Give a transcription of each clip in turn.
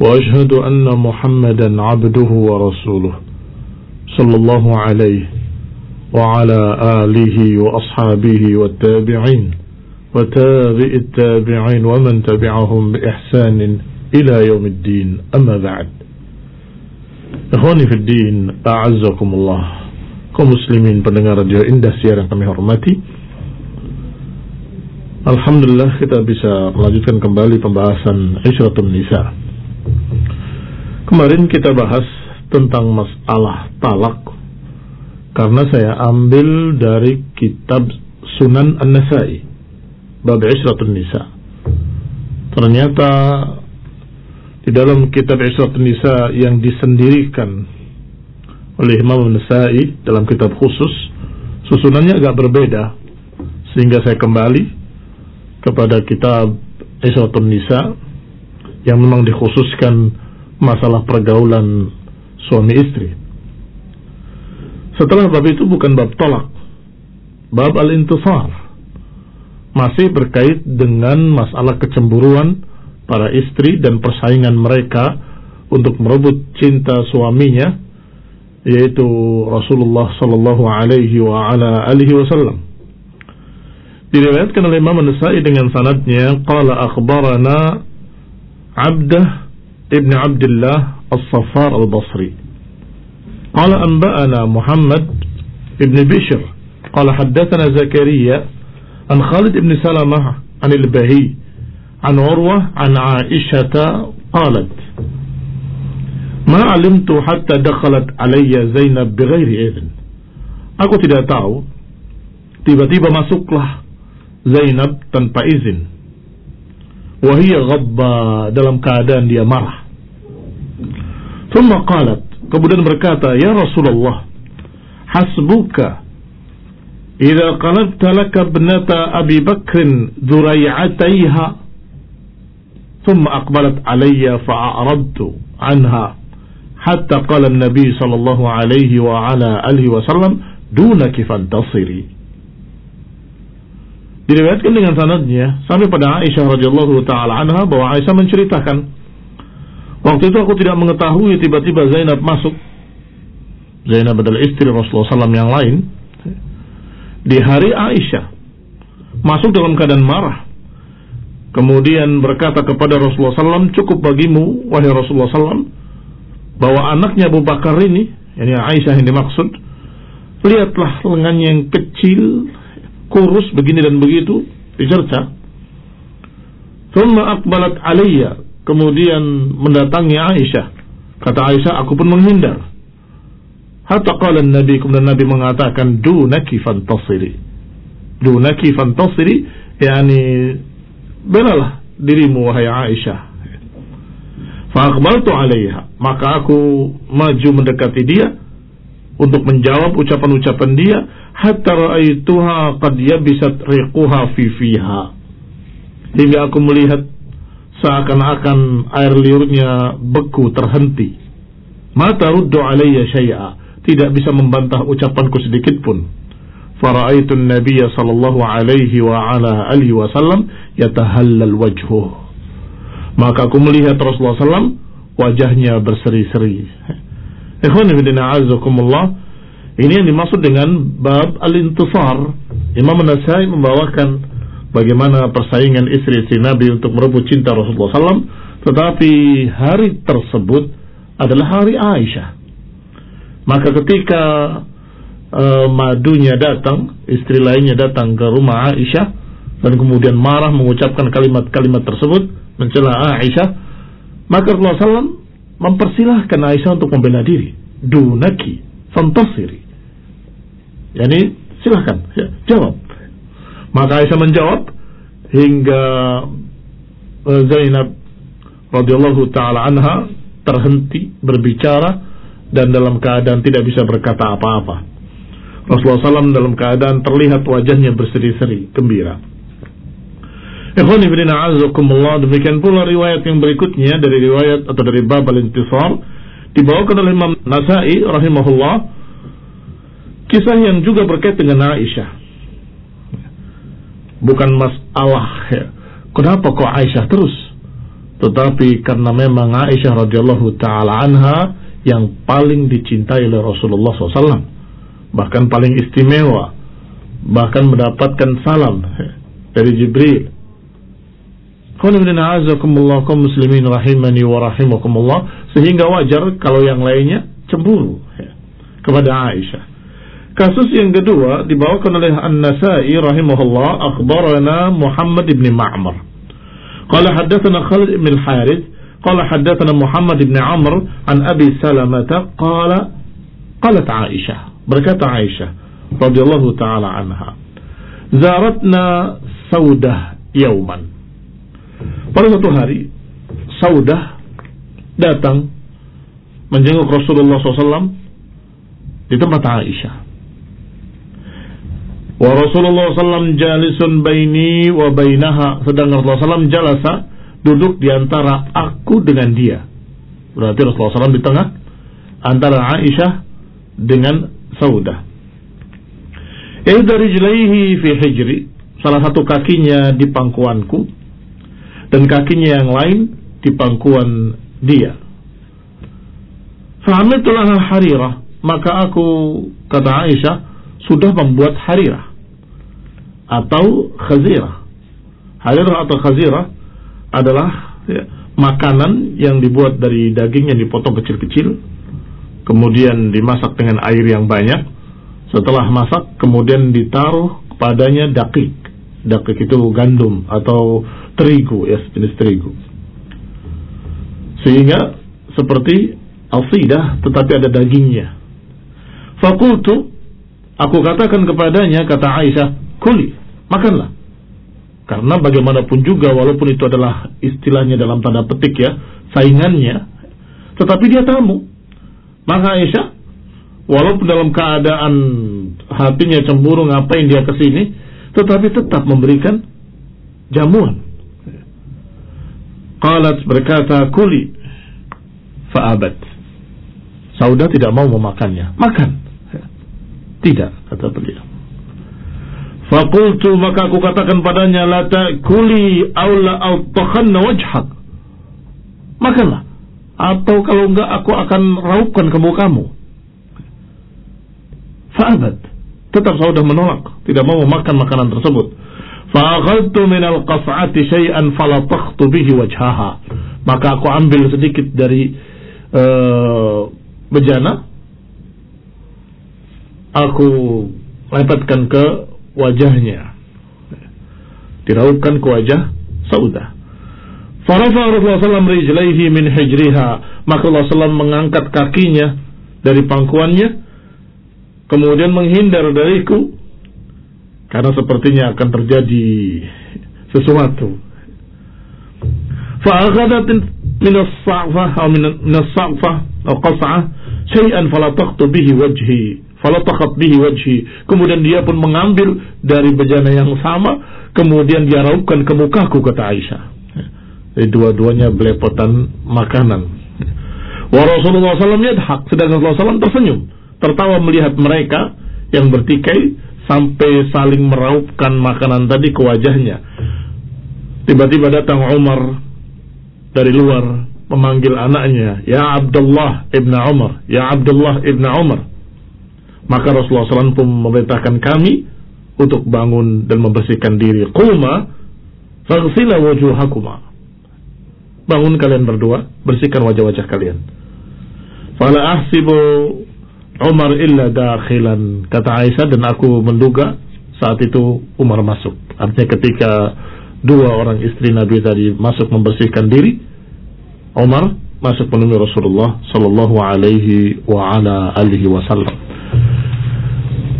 وأشهد أن محمدا عبده ورسوله صلى الله عليه وعلى آله وأصحابه والتابعين وتابع التابعين ومن تبعهم بإحسان إلى يوم الدين. أما بعد إخواني في الدين أعزكم الله. Muslimin pendengar radio indah siar yang kami hormati. Alhamdulillah kita bisa melanjutkan kembali pembahasan Isyratun Nisa. Kemarin kita bahas tentang masalah talak. Karena saya ambil dari kitab Sunan An-Nasai Bab Isyratun Nisa. Ternyata di dalam kitab Isyratun Nisa yang disendirikan oleh Imam An-Nasai dalam kitab khusus Susunannya agak berbeda. Sehingga saya kembali kepada kitab Isyratun Nisa yang memang dikhususkan masalah pergaulan suami istri. Setelah bab itu bukan bab tolak, bab al-intisar. Masih berkait dengan masalah kecemburuan para istri dan persaingan mereka untuk merebut cinta suaminya yaitu Rasulullah sallallahu alaihi wasallam. Diriwayatkan oleh Imam An-Nasa'i dengan sanadnya qala akhbarana Abdah ابن عبد الله الصفار البصري. قال أنبأنا محمد ابن بشر. قال حدثنا زكريا عن خالد بن سلمة عن البهي عن عروة عن عائشة قالت ما علمت حتى دخلت علي زينب بغير إذن. أكو tidak tahu تبا ما masuklah زينب تنبا إذن وهي غضبة dalam keadaan dia marah. ثم قالت kemudian berkata يا رسول الله حسبك إذا قلبت لك ابنة أبي بكر ذريعتيها ثم أقبلت علي فأعرضت عنها حتى قال النبي صلى الله عليه وعلى آله وسلم دونك فانتصري diriwayatkan dengan sanadnya sampai pada Aisyah radhiyallahu taala anha bahwa Aisyah menceritakan waktu itu aku tidak mengetahui tiba-tiba Zainab masuk. Zainab adalah istri Rasulullah SAW yang lain. Di hari Aisyah masuk dalam keadaan marah. Kemudian berkata kepada Rasulullah SAW cukup bagimu wahai Rasulullah SAW bahwa anaknya Abu Bakar ini ini Aisyah yang dimaksud lihatlah lengannya yang kecil kurus begini dan begitu dicerca. Thumma akbalat alayya kemudian mendatangi Aisyah. Kata Aisyah, aku pun menghindar. Hatta qala Nabi kemudian Nabi mengatakan dunaki fantasiri. Dunaki fantasiri yakni belalah dirimu wahai Aisyah. Fa'akbaltu alaiha. Maka aku maju mendekati dia untuk menjawab ucapan-ucapan dia hatta ra'aituha qad yabisat riquha fi fiha. Hingga aku melihat seakan-akan air liurnya beku terhenti. Mata ruddu alayya syai'a. Tidak bisa membantah ucapanku sedikit pun. Fara'aitu an-nabiyya sallallahu alaihi wa ala alihi wasallam yatahallal wajhuh. Maka aku melihat Rasulullah SAW wajahnya berseri-seri Ini yang dimaksud dengan bab al-intisar. Imam Nasai membawakan Bagaimana persaingan istri-istri Nabi Untuk merebut cinta Rasulullah SAW Tetapi hari tersebut Adalah hari Aisyah. Maka ketika uh, Madunya datang Istri lainnya datang ke rumah Aisyah Dan kemudian marah mengucapkan kalimat-kalimat tersebut Mencela Aisyah Maka Rasulullah SAW mempersilahkan Aisyah untuk membela diri. Dunaki, fantasiri. Yani silahkan, ya, jawab. Maka Aisyah menjawab hingga Zainab radhiyallahu taala anha terhenti berbicara dan dalam keadaan tidak bisa berkata apa-apa. Rasulullah SAW dalam keadaan terlihat wajahnya berseri-seri, gembira. Ikhwan ibn a'azakumullah demikian pula riwayat yang berikutnya dari riwayat atau dari bab al-intisar dibawakan oleh Imam Nasai rahimahullah kisah yang juga berkait dengan Aisyah. Bukan masalah ya. Kenapa kok Aisyah terus? Tetapi karena memang Aisyah radhiyallahu taala anha yang paling dicintai oleh Rasulullah SAW, bahkan paling istimewa, bahkan mendapatkan salam ya, dari Jibril kaum muslimin rahimani wa rahimakumullah sehingga wajar kalau yang lainnya cemburu ya, kepada Aisyah. Kasus yang kedua dibawakan oleh An-Nasai rahimahullah akhbarana Muhammad ibn Ma'mar. Qala haddatsana Khalid ibn al-Harith qala haddatsana Muhammad ibn Amr an Abi Salamah qala qalat Aisyah berkata Aisyah radhiyallahu taala anha zaratna Saudah yauman pada suatu hari, Saudah datang menjenguk Rasulullah SAW di tempat Aisyah. Wa Rasulullah SAW jalisun baini wa bainaha. Sedang Rasulullah SAW jalasa duduk di antara aku dengan dia. Berarti Rasulullah SAW di tengah antara Aisyah dengan Saudah. Ihda rijlaihi fi hijri. Salah satu kakinya di pangkuanku dan kakinya yang lain di pangkuan dia. Fahamitul harirah, maka aku kata Aisyah sudah membuat harirah atau khazirah. Harirah atau khazirah adalah ya, makanan yang dibuat dari daging yang dipotong kecil-kecil, kemudian dimasak dengan air yang banyak. Setelah masak, kemudian ditaruh padanya dakik. Dakik itu gandum atau terigu ya jenis terigu sehingga seperti alsidah tetapi ada dagingnya. Fakultu aku katakan kepadanya kata Aisyah kuli makanlah. Karena bagaimanapun juga walaupun itu adalah istilahnya dalam tanda petik ya saingannya tetapi dia tamu. Maka Aisyah walaupun dalam keadaan hatinya cemburu ngapain dia ke sini tetapi tetap memberikan jamuan Qalat berkata kuli fa'abat. Sauda tidak mau memakannya. Makan. Tidak kata beliau. Fakultu maka aku katakan padanya la ta'kuli aw la wajhak. Makanlah. Atau kalau enggak aku akan raupkan ke mukamu. Fa'abat. Tetap Sauda menolak. Tidak mau memakan makanan tersebut. Fa'akhadtu min al-qas'ati syai'an falatakhtu bihi wajhaha. Maka aku ambil sedikit dari uh, bejana aku lepaskan ke wajahnya. Diraupkan ke wajah Saudah. Farafa Rasulullah SAW rijlaihi min hijriha. Maka Rasulullah SAW mengangkat kakinya dari pangkuannya. Kemudian menghindar dariku karena sepertinya akan terjadi sesuatu. Fa'akhadat min as-sa'fah atau min as-sa'fah atau syai'an bihi wajhi falataqat bihi wajhi. Kemudian dia pun mengambil dari bejana yang sama kemudian dia raupkan ke mukaku kata Aisyah. Jadi dua-duanya belepotan makanan. Wa Rasulullah SAW yadhak sedangkan Rasulullah SAW tersenyum. Tertawa melihat mereka yang bertikai sampai saling meraupkan makanan tadi ke wajahnya. Tiba-tiba datang Umar dari luar memanggil anaknya, "Ya Abdullah ibn Umar, ya Abdullah ibn Umar." Maka Rasulullah SAW pun memerintahkan kami untuk bangun dan membersihkan diri. Quma faghsila wujuhakuma. Bangun kalian berdua, bersihkan wajah-wajah kalian. Fala ahsibu Umar illa dakhilan. Kata Aisyah dan aku menduga saat itu Umar masuk. Artinya ketika dua orang istri Nabi tadi masuk membersihkan diri Umar masuk menemui Rasulullah sallallahu alaihi wa ala alihi wasallam.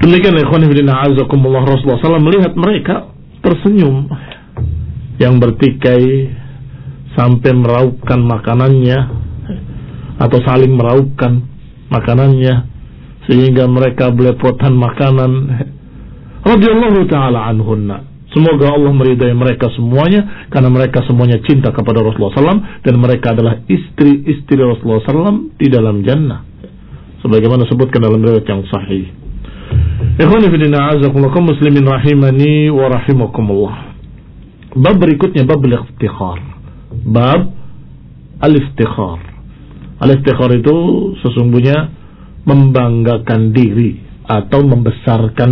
Demikian ikhwan fillah azakumullah Rasulullah SAW melihat mereka tersenyum. Yang bertikai sampai meraupkan makanannya atau saling meraupkan makanannya sehingga mereka belepotan makanan radhiyallahu taala anhunna Semoga Allah meridai mereka semuanya karena mereka semuanya cinta kepada Rasulullah SAW dan mereka adalah istri-istri Rasulullah SAW di dalam jannah. Sebagaimana sebutkan dalam riwayat yang sahih. Ikhwani azakumullah muslimin rahimani wa rahimakumullah. Bab berikutnya bab al-iftikhar. Bab al-iftikhar. Al-iftikhar itu sesungguhnya membanggakan diri atau membesarkan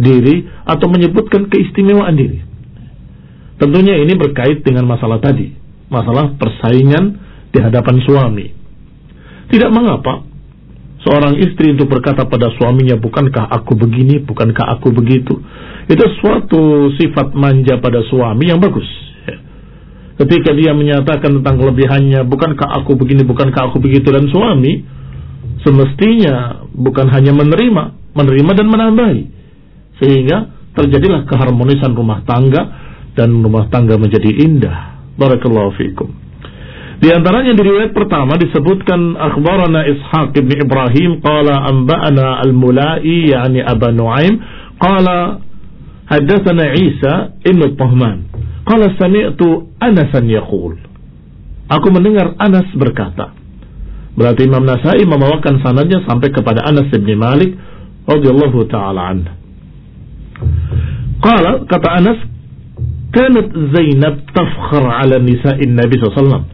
diri atau menyebutkan keistimewaan diri. Tentunya ini berkait dengan masalah tadi, masalah persaingan di hadapan suami. Tidak mengapa seorang istri untuk berkata pada suaminya, bukankah aku begini, bukankah aku begitu. Itu suatu sifat manja pada suami yang bagus. Ketika dia menyatakan tentang kelebihannya, bukankah aku begini, bukankah aku begitu, dan suami semestinya bukan hanya menerima, menerima dan menambahi sehingga terjadilah keharmonisan rumah tangga dan rumah tangga menjadi indah. Barakallahu fiikum. Di antaranya di riwayat pertama disebutkan akhbarana Ishaq bin Ibrahim qala anba'ana al-Mulai yani Aba Nuaim qala hadatsana Isa ibn Tahman qala sami'tu Anasan yaqul Aku mendengar Anas berkata Berarti Imam Nasai membawakan sanadnya sampai kepada Anas bin Malik radhiyallahu taala anhu Qala kata Anas kanat Zainab tafkhar ala nisa'in Nabi SAW.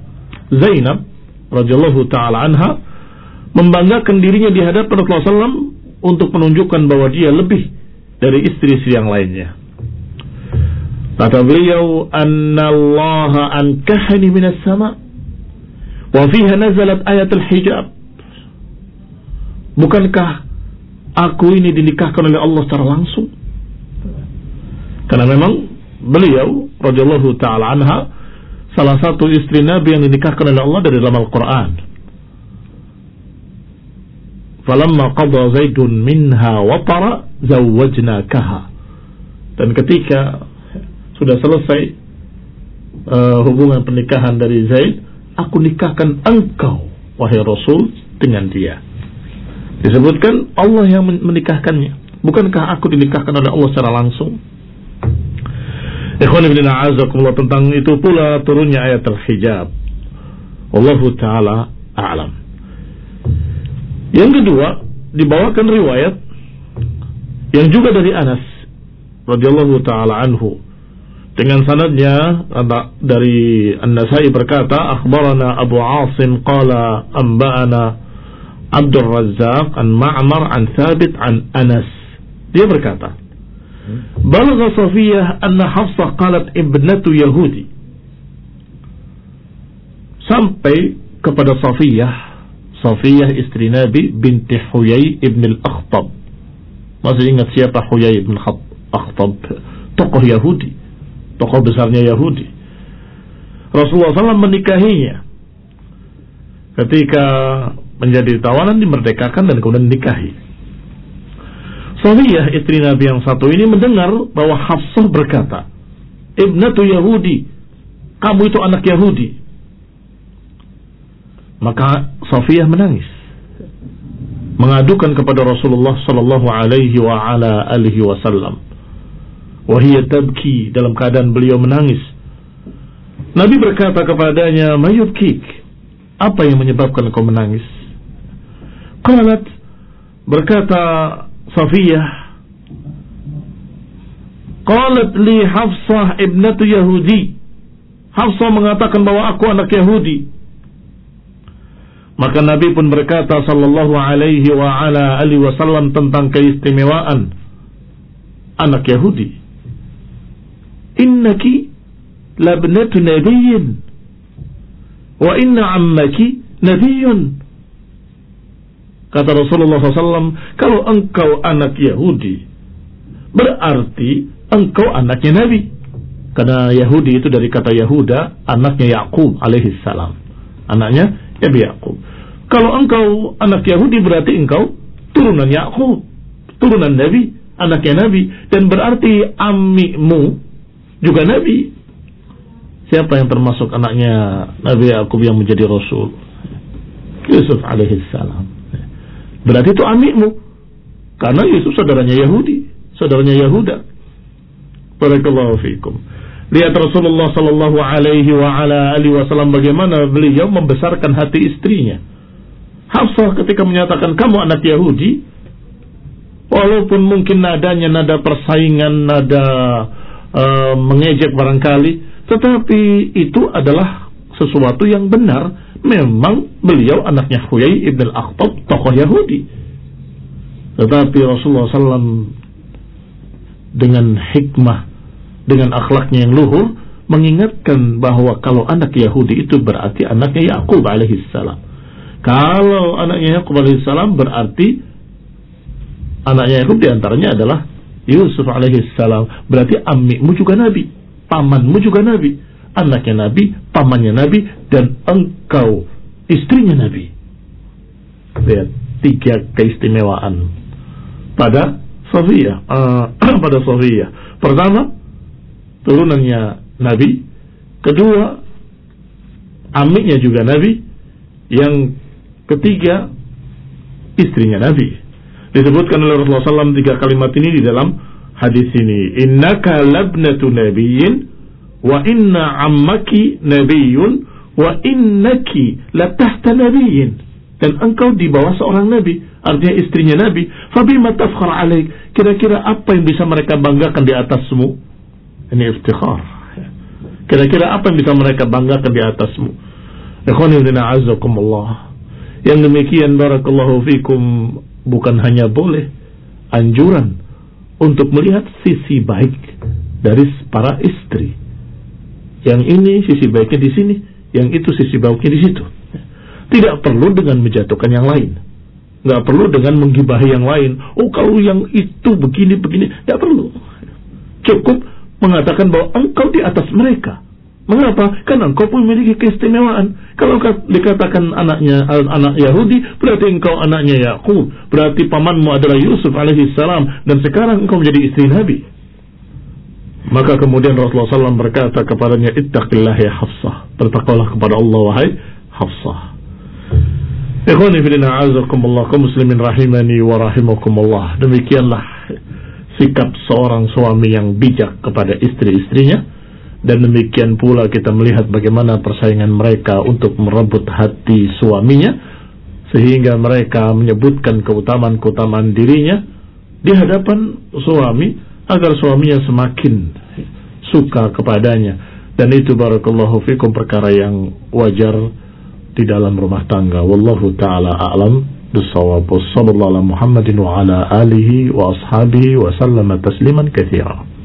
Zainab radhiyallahu taala anha membanggakan dirinya di hadapan Rasulullah SAW untuk menunjukkan bahwa dia lebih dari istri-istri yang lainnya. Kata beliau, "Anna Allah ankahani minas sama wa fiha nazalat ayat al-hijab." Bukankah aku ini dinikahkan oleh Allah secara langsung? Karena memang beliau radhiyallahu taala anha salah satu istri Nabi yang dinikahkan oleh Allah dari dalam Al-Qur'an. Falamma qada Zaidun minha watara zawwajnakaha. Dan ketika sudah selesai uh, hubungan pernikahan dari Zaid, aku nikahkan engkau wahai Rasul dengan dia. Disebutkan Allah yang menikahkannya. Bukankah aku dinikahkan oleh Allah secara langsung? Ikhwan ibn a'azakumullah tentang itu pula turunnya ayat al-hijab. Wallahu taala a'lam. Yang kedua, dibawakan riwayat yang juga dari Anas radhiyallahu taala anhu dengan sanadnya dari An-Nasai berkata akhbarana Abu Asim qala amba'ana Abdul Razzaq an Ma'mar an Thabit an Anas. Dia berkata hmm. Balagha Safiyah anna Hafsah qalat ibnatu Yahudi. Sampai kepada Safiyah Safiyah istri Nabi binti Huyai ibn al-Akhtab. Masih ingat siapa Huyai ibn al-Akhtab tokoh Yahudi tokoh besarnya Yahudi Rasulullah SAW menikahinya ketika menjadi tawanan dimerdekakan dan kemudian nikahi Safiyah istri Nabi yang satu ini mendengar bahwa Hafsah berkata, Ibnatu Yahudi, kamu itu anak Yahudi. Maka Safiyah menangis. Mengadukan kepada Rasulullah sallallahu alaihi wasallam. Wahia tabki dalam keadaan beliau menangis. Nabi berkata kepadanya, Mayubkik, apa yang menyebabkan kau menangis? Qalat berkata Safiyah Qalat li Hafsah ibnatu Yahudi Hafsah mengatakan bahwa aku anak Yahudi Maka Nabi pun berkata sallallahu alaihi wa ala alihi wasallam tentang keistimewaan anak Yahudi. Innaki labnatu nabiyyin wa inna ammaki nabiyyun. Kata Rasulullah SAW, kalau engkau anak Yahudi, berarti engkau anaknya Nabi. Karena Yahudi itu dari kata Yahuda, anaknya Yakub alaihi salam. Anaknya Nabi Yakub. Kalau engkau anak Yahudi berarti engkau turunan Yakub, turunan Nabi, anaknya Nabi, dan berarti amikmu juga Nabi. Siapa yang termasuk anaknya Nabi Yakub yang menjadi Rasul? Yusuf alaihissalam. Berarti itu amikmu. Karena Yusuf saudaranya Yahudi, saudaranya Yahuda. Barakallahu fiikum. Lihat Rasulullah sallallahu alaihi wa ala alihi wasallam bagaimana beliau membesarkan hati istrinya. Hafsah ketika menyatakan kamu anak Yahudi, walaupun mungkin nadanya nada persaingan, nada uh, mengejek barangkali, tetapi itu adalah sesuatu yang benar. Memang beliau anaknya Huyai ibn al-Akhtab, tokoh Yahudi. Tetapi Rasulullah SAW dengan hikmah, dengan akhlaknya yang luhur, mengingatkan bahwa kalau anak Yahudi itu berarti anaknya Yakub alaihissalam. Kalau anaknya Yakub alaihissalam berarti anaknya Yakub di antaranya adalah Yusuf alaihissalam. Berarti amikmu juga nabi, pamanmu juga nabi, anaknya nabi, pamannya nabi, dan engkau istrinya nabi. Lihat tiga keistimewaan pada Sofia, uh, pada Sofia. Pertama, turunannya Nabi. Kedua, amiknya juga Nabi. Yang ketiga, istrinya Nabi. Disebutkan oleh Rasulullah SAW tiga kalimat ini di dalam hadis ini. Innaka labnatu nabiyyin wa inna ammaki nabiyyun wa innaki latahta nabiyyin. Dan engkau di bawah seorang nabi, artinya istrinya nabi. Fabima tafkhar alaik. Kira-kira apa yang bisa mereka banggakan di atasmu? Ini iftikhar. Kira-kira apa yang bisa mereka banggakan di atasmu? Ikhwanilina azakumullah. Yang demikian barakallahu fikum bukan hanya boleh anjuran untuk melihat sisi baik dari para istri. Yang ini sisi baiknya di sini, yang itu sisi baiknya di situ. Tidak perlu dengan menjatuhkan yang lain. Nggak perlu dengan menggibahi yang lain. Oh kalau yang itu begini begini, tidak perlu. Cukup mengatakan bahwa engkau di atas mereka. Mengapa? Karena engkau pun memiliki keistimewaan. Kalau dikatakan anaknya anak Yahudi, berarti engkau anaknya Yakub. Berarti pamanmu adalah Yusuf alaihissalam. Dan sekarang engkau menjadi istri Nabi. Maka kemudian Rasulullah SAW berkata kepadanya, Ittaqillah ya Hafsah. Bertakwalah kepada Allah wahai Hafsah. Ikhwani filina azakumullah muslimin rahimani wa rahimakumullah. Demikianlah sikap seorang suami yang bijak kepada istri-istrinya dan demikian pula kita melihat bagaimana persaingan mereka untuk merebut hati suaminya sehingga mereka menyebutkan keutamaan-keutamaan dirinya di hadapan suami agar suaminya semakin suka kepadanya. Dan itu barakallahu fikum perkara yang wajar di dalam rumah tangga. Wallahu taala a'lam bisawab sallallahu ala muhammadin wa ala alihi wa ashabihi wa sallama tasliman katsira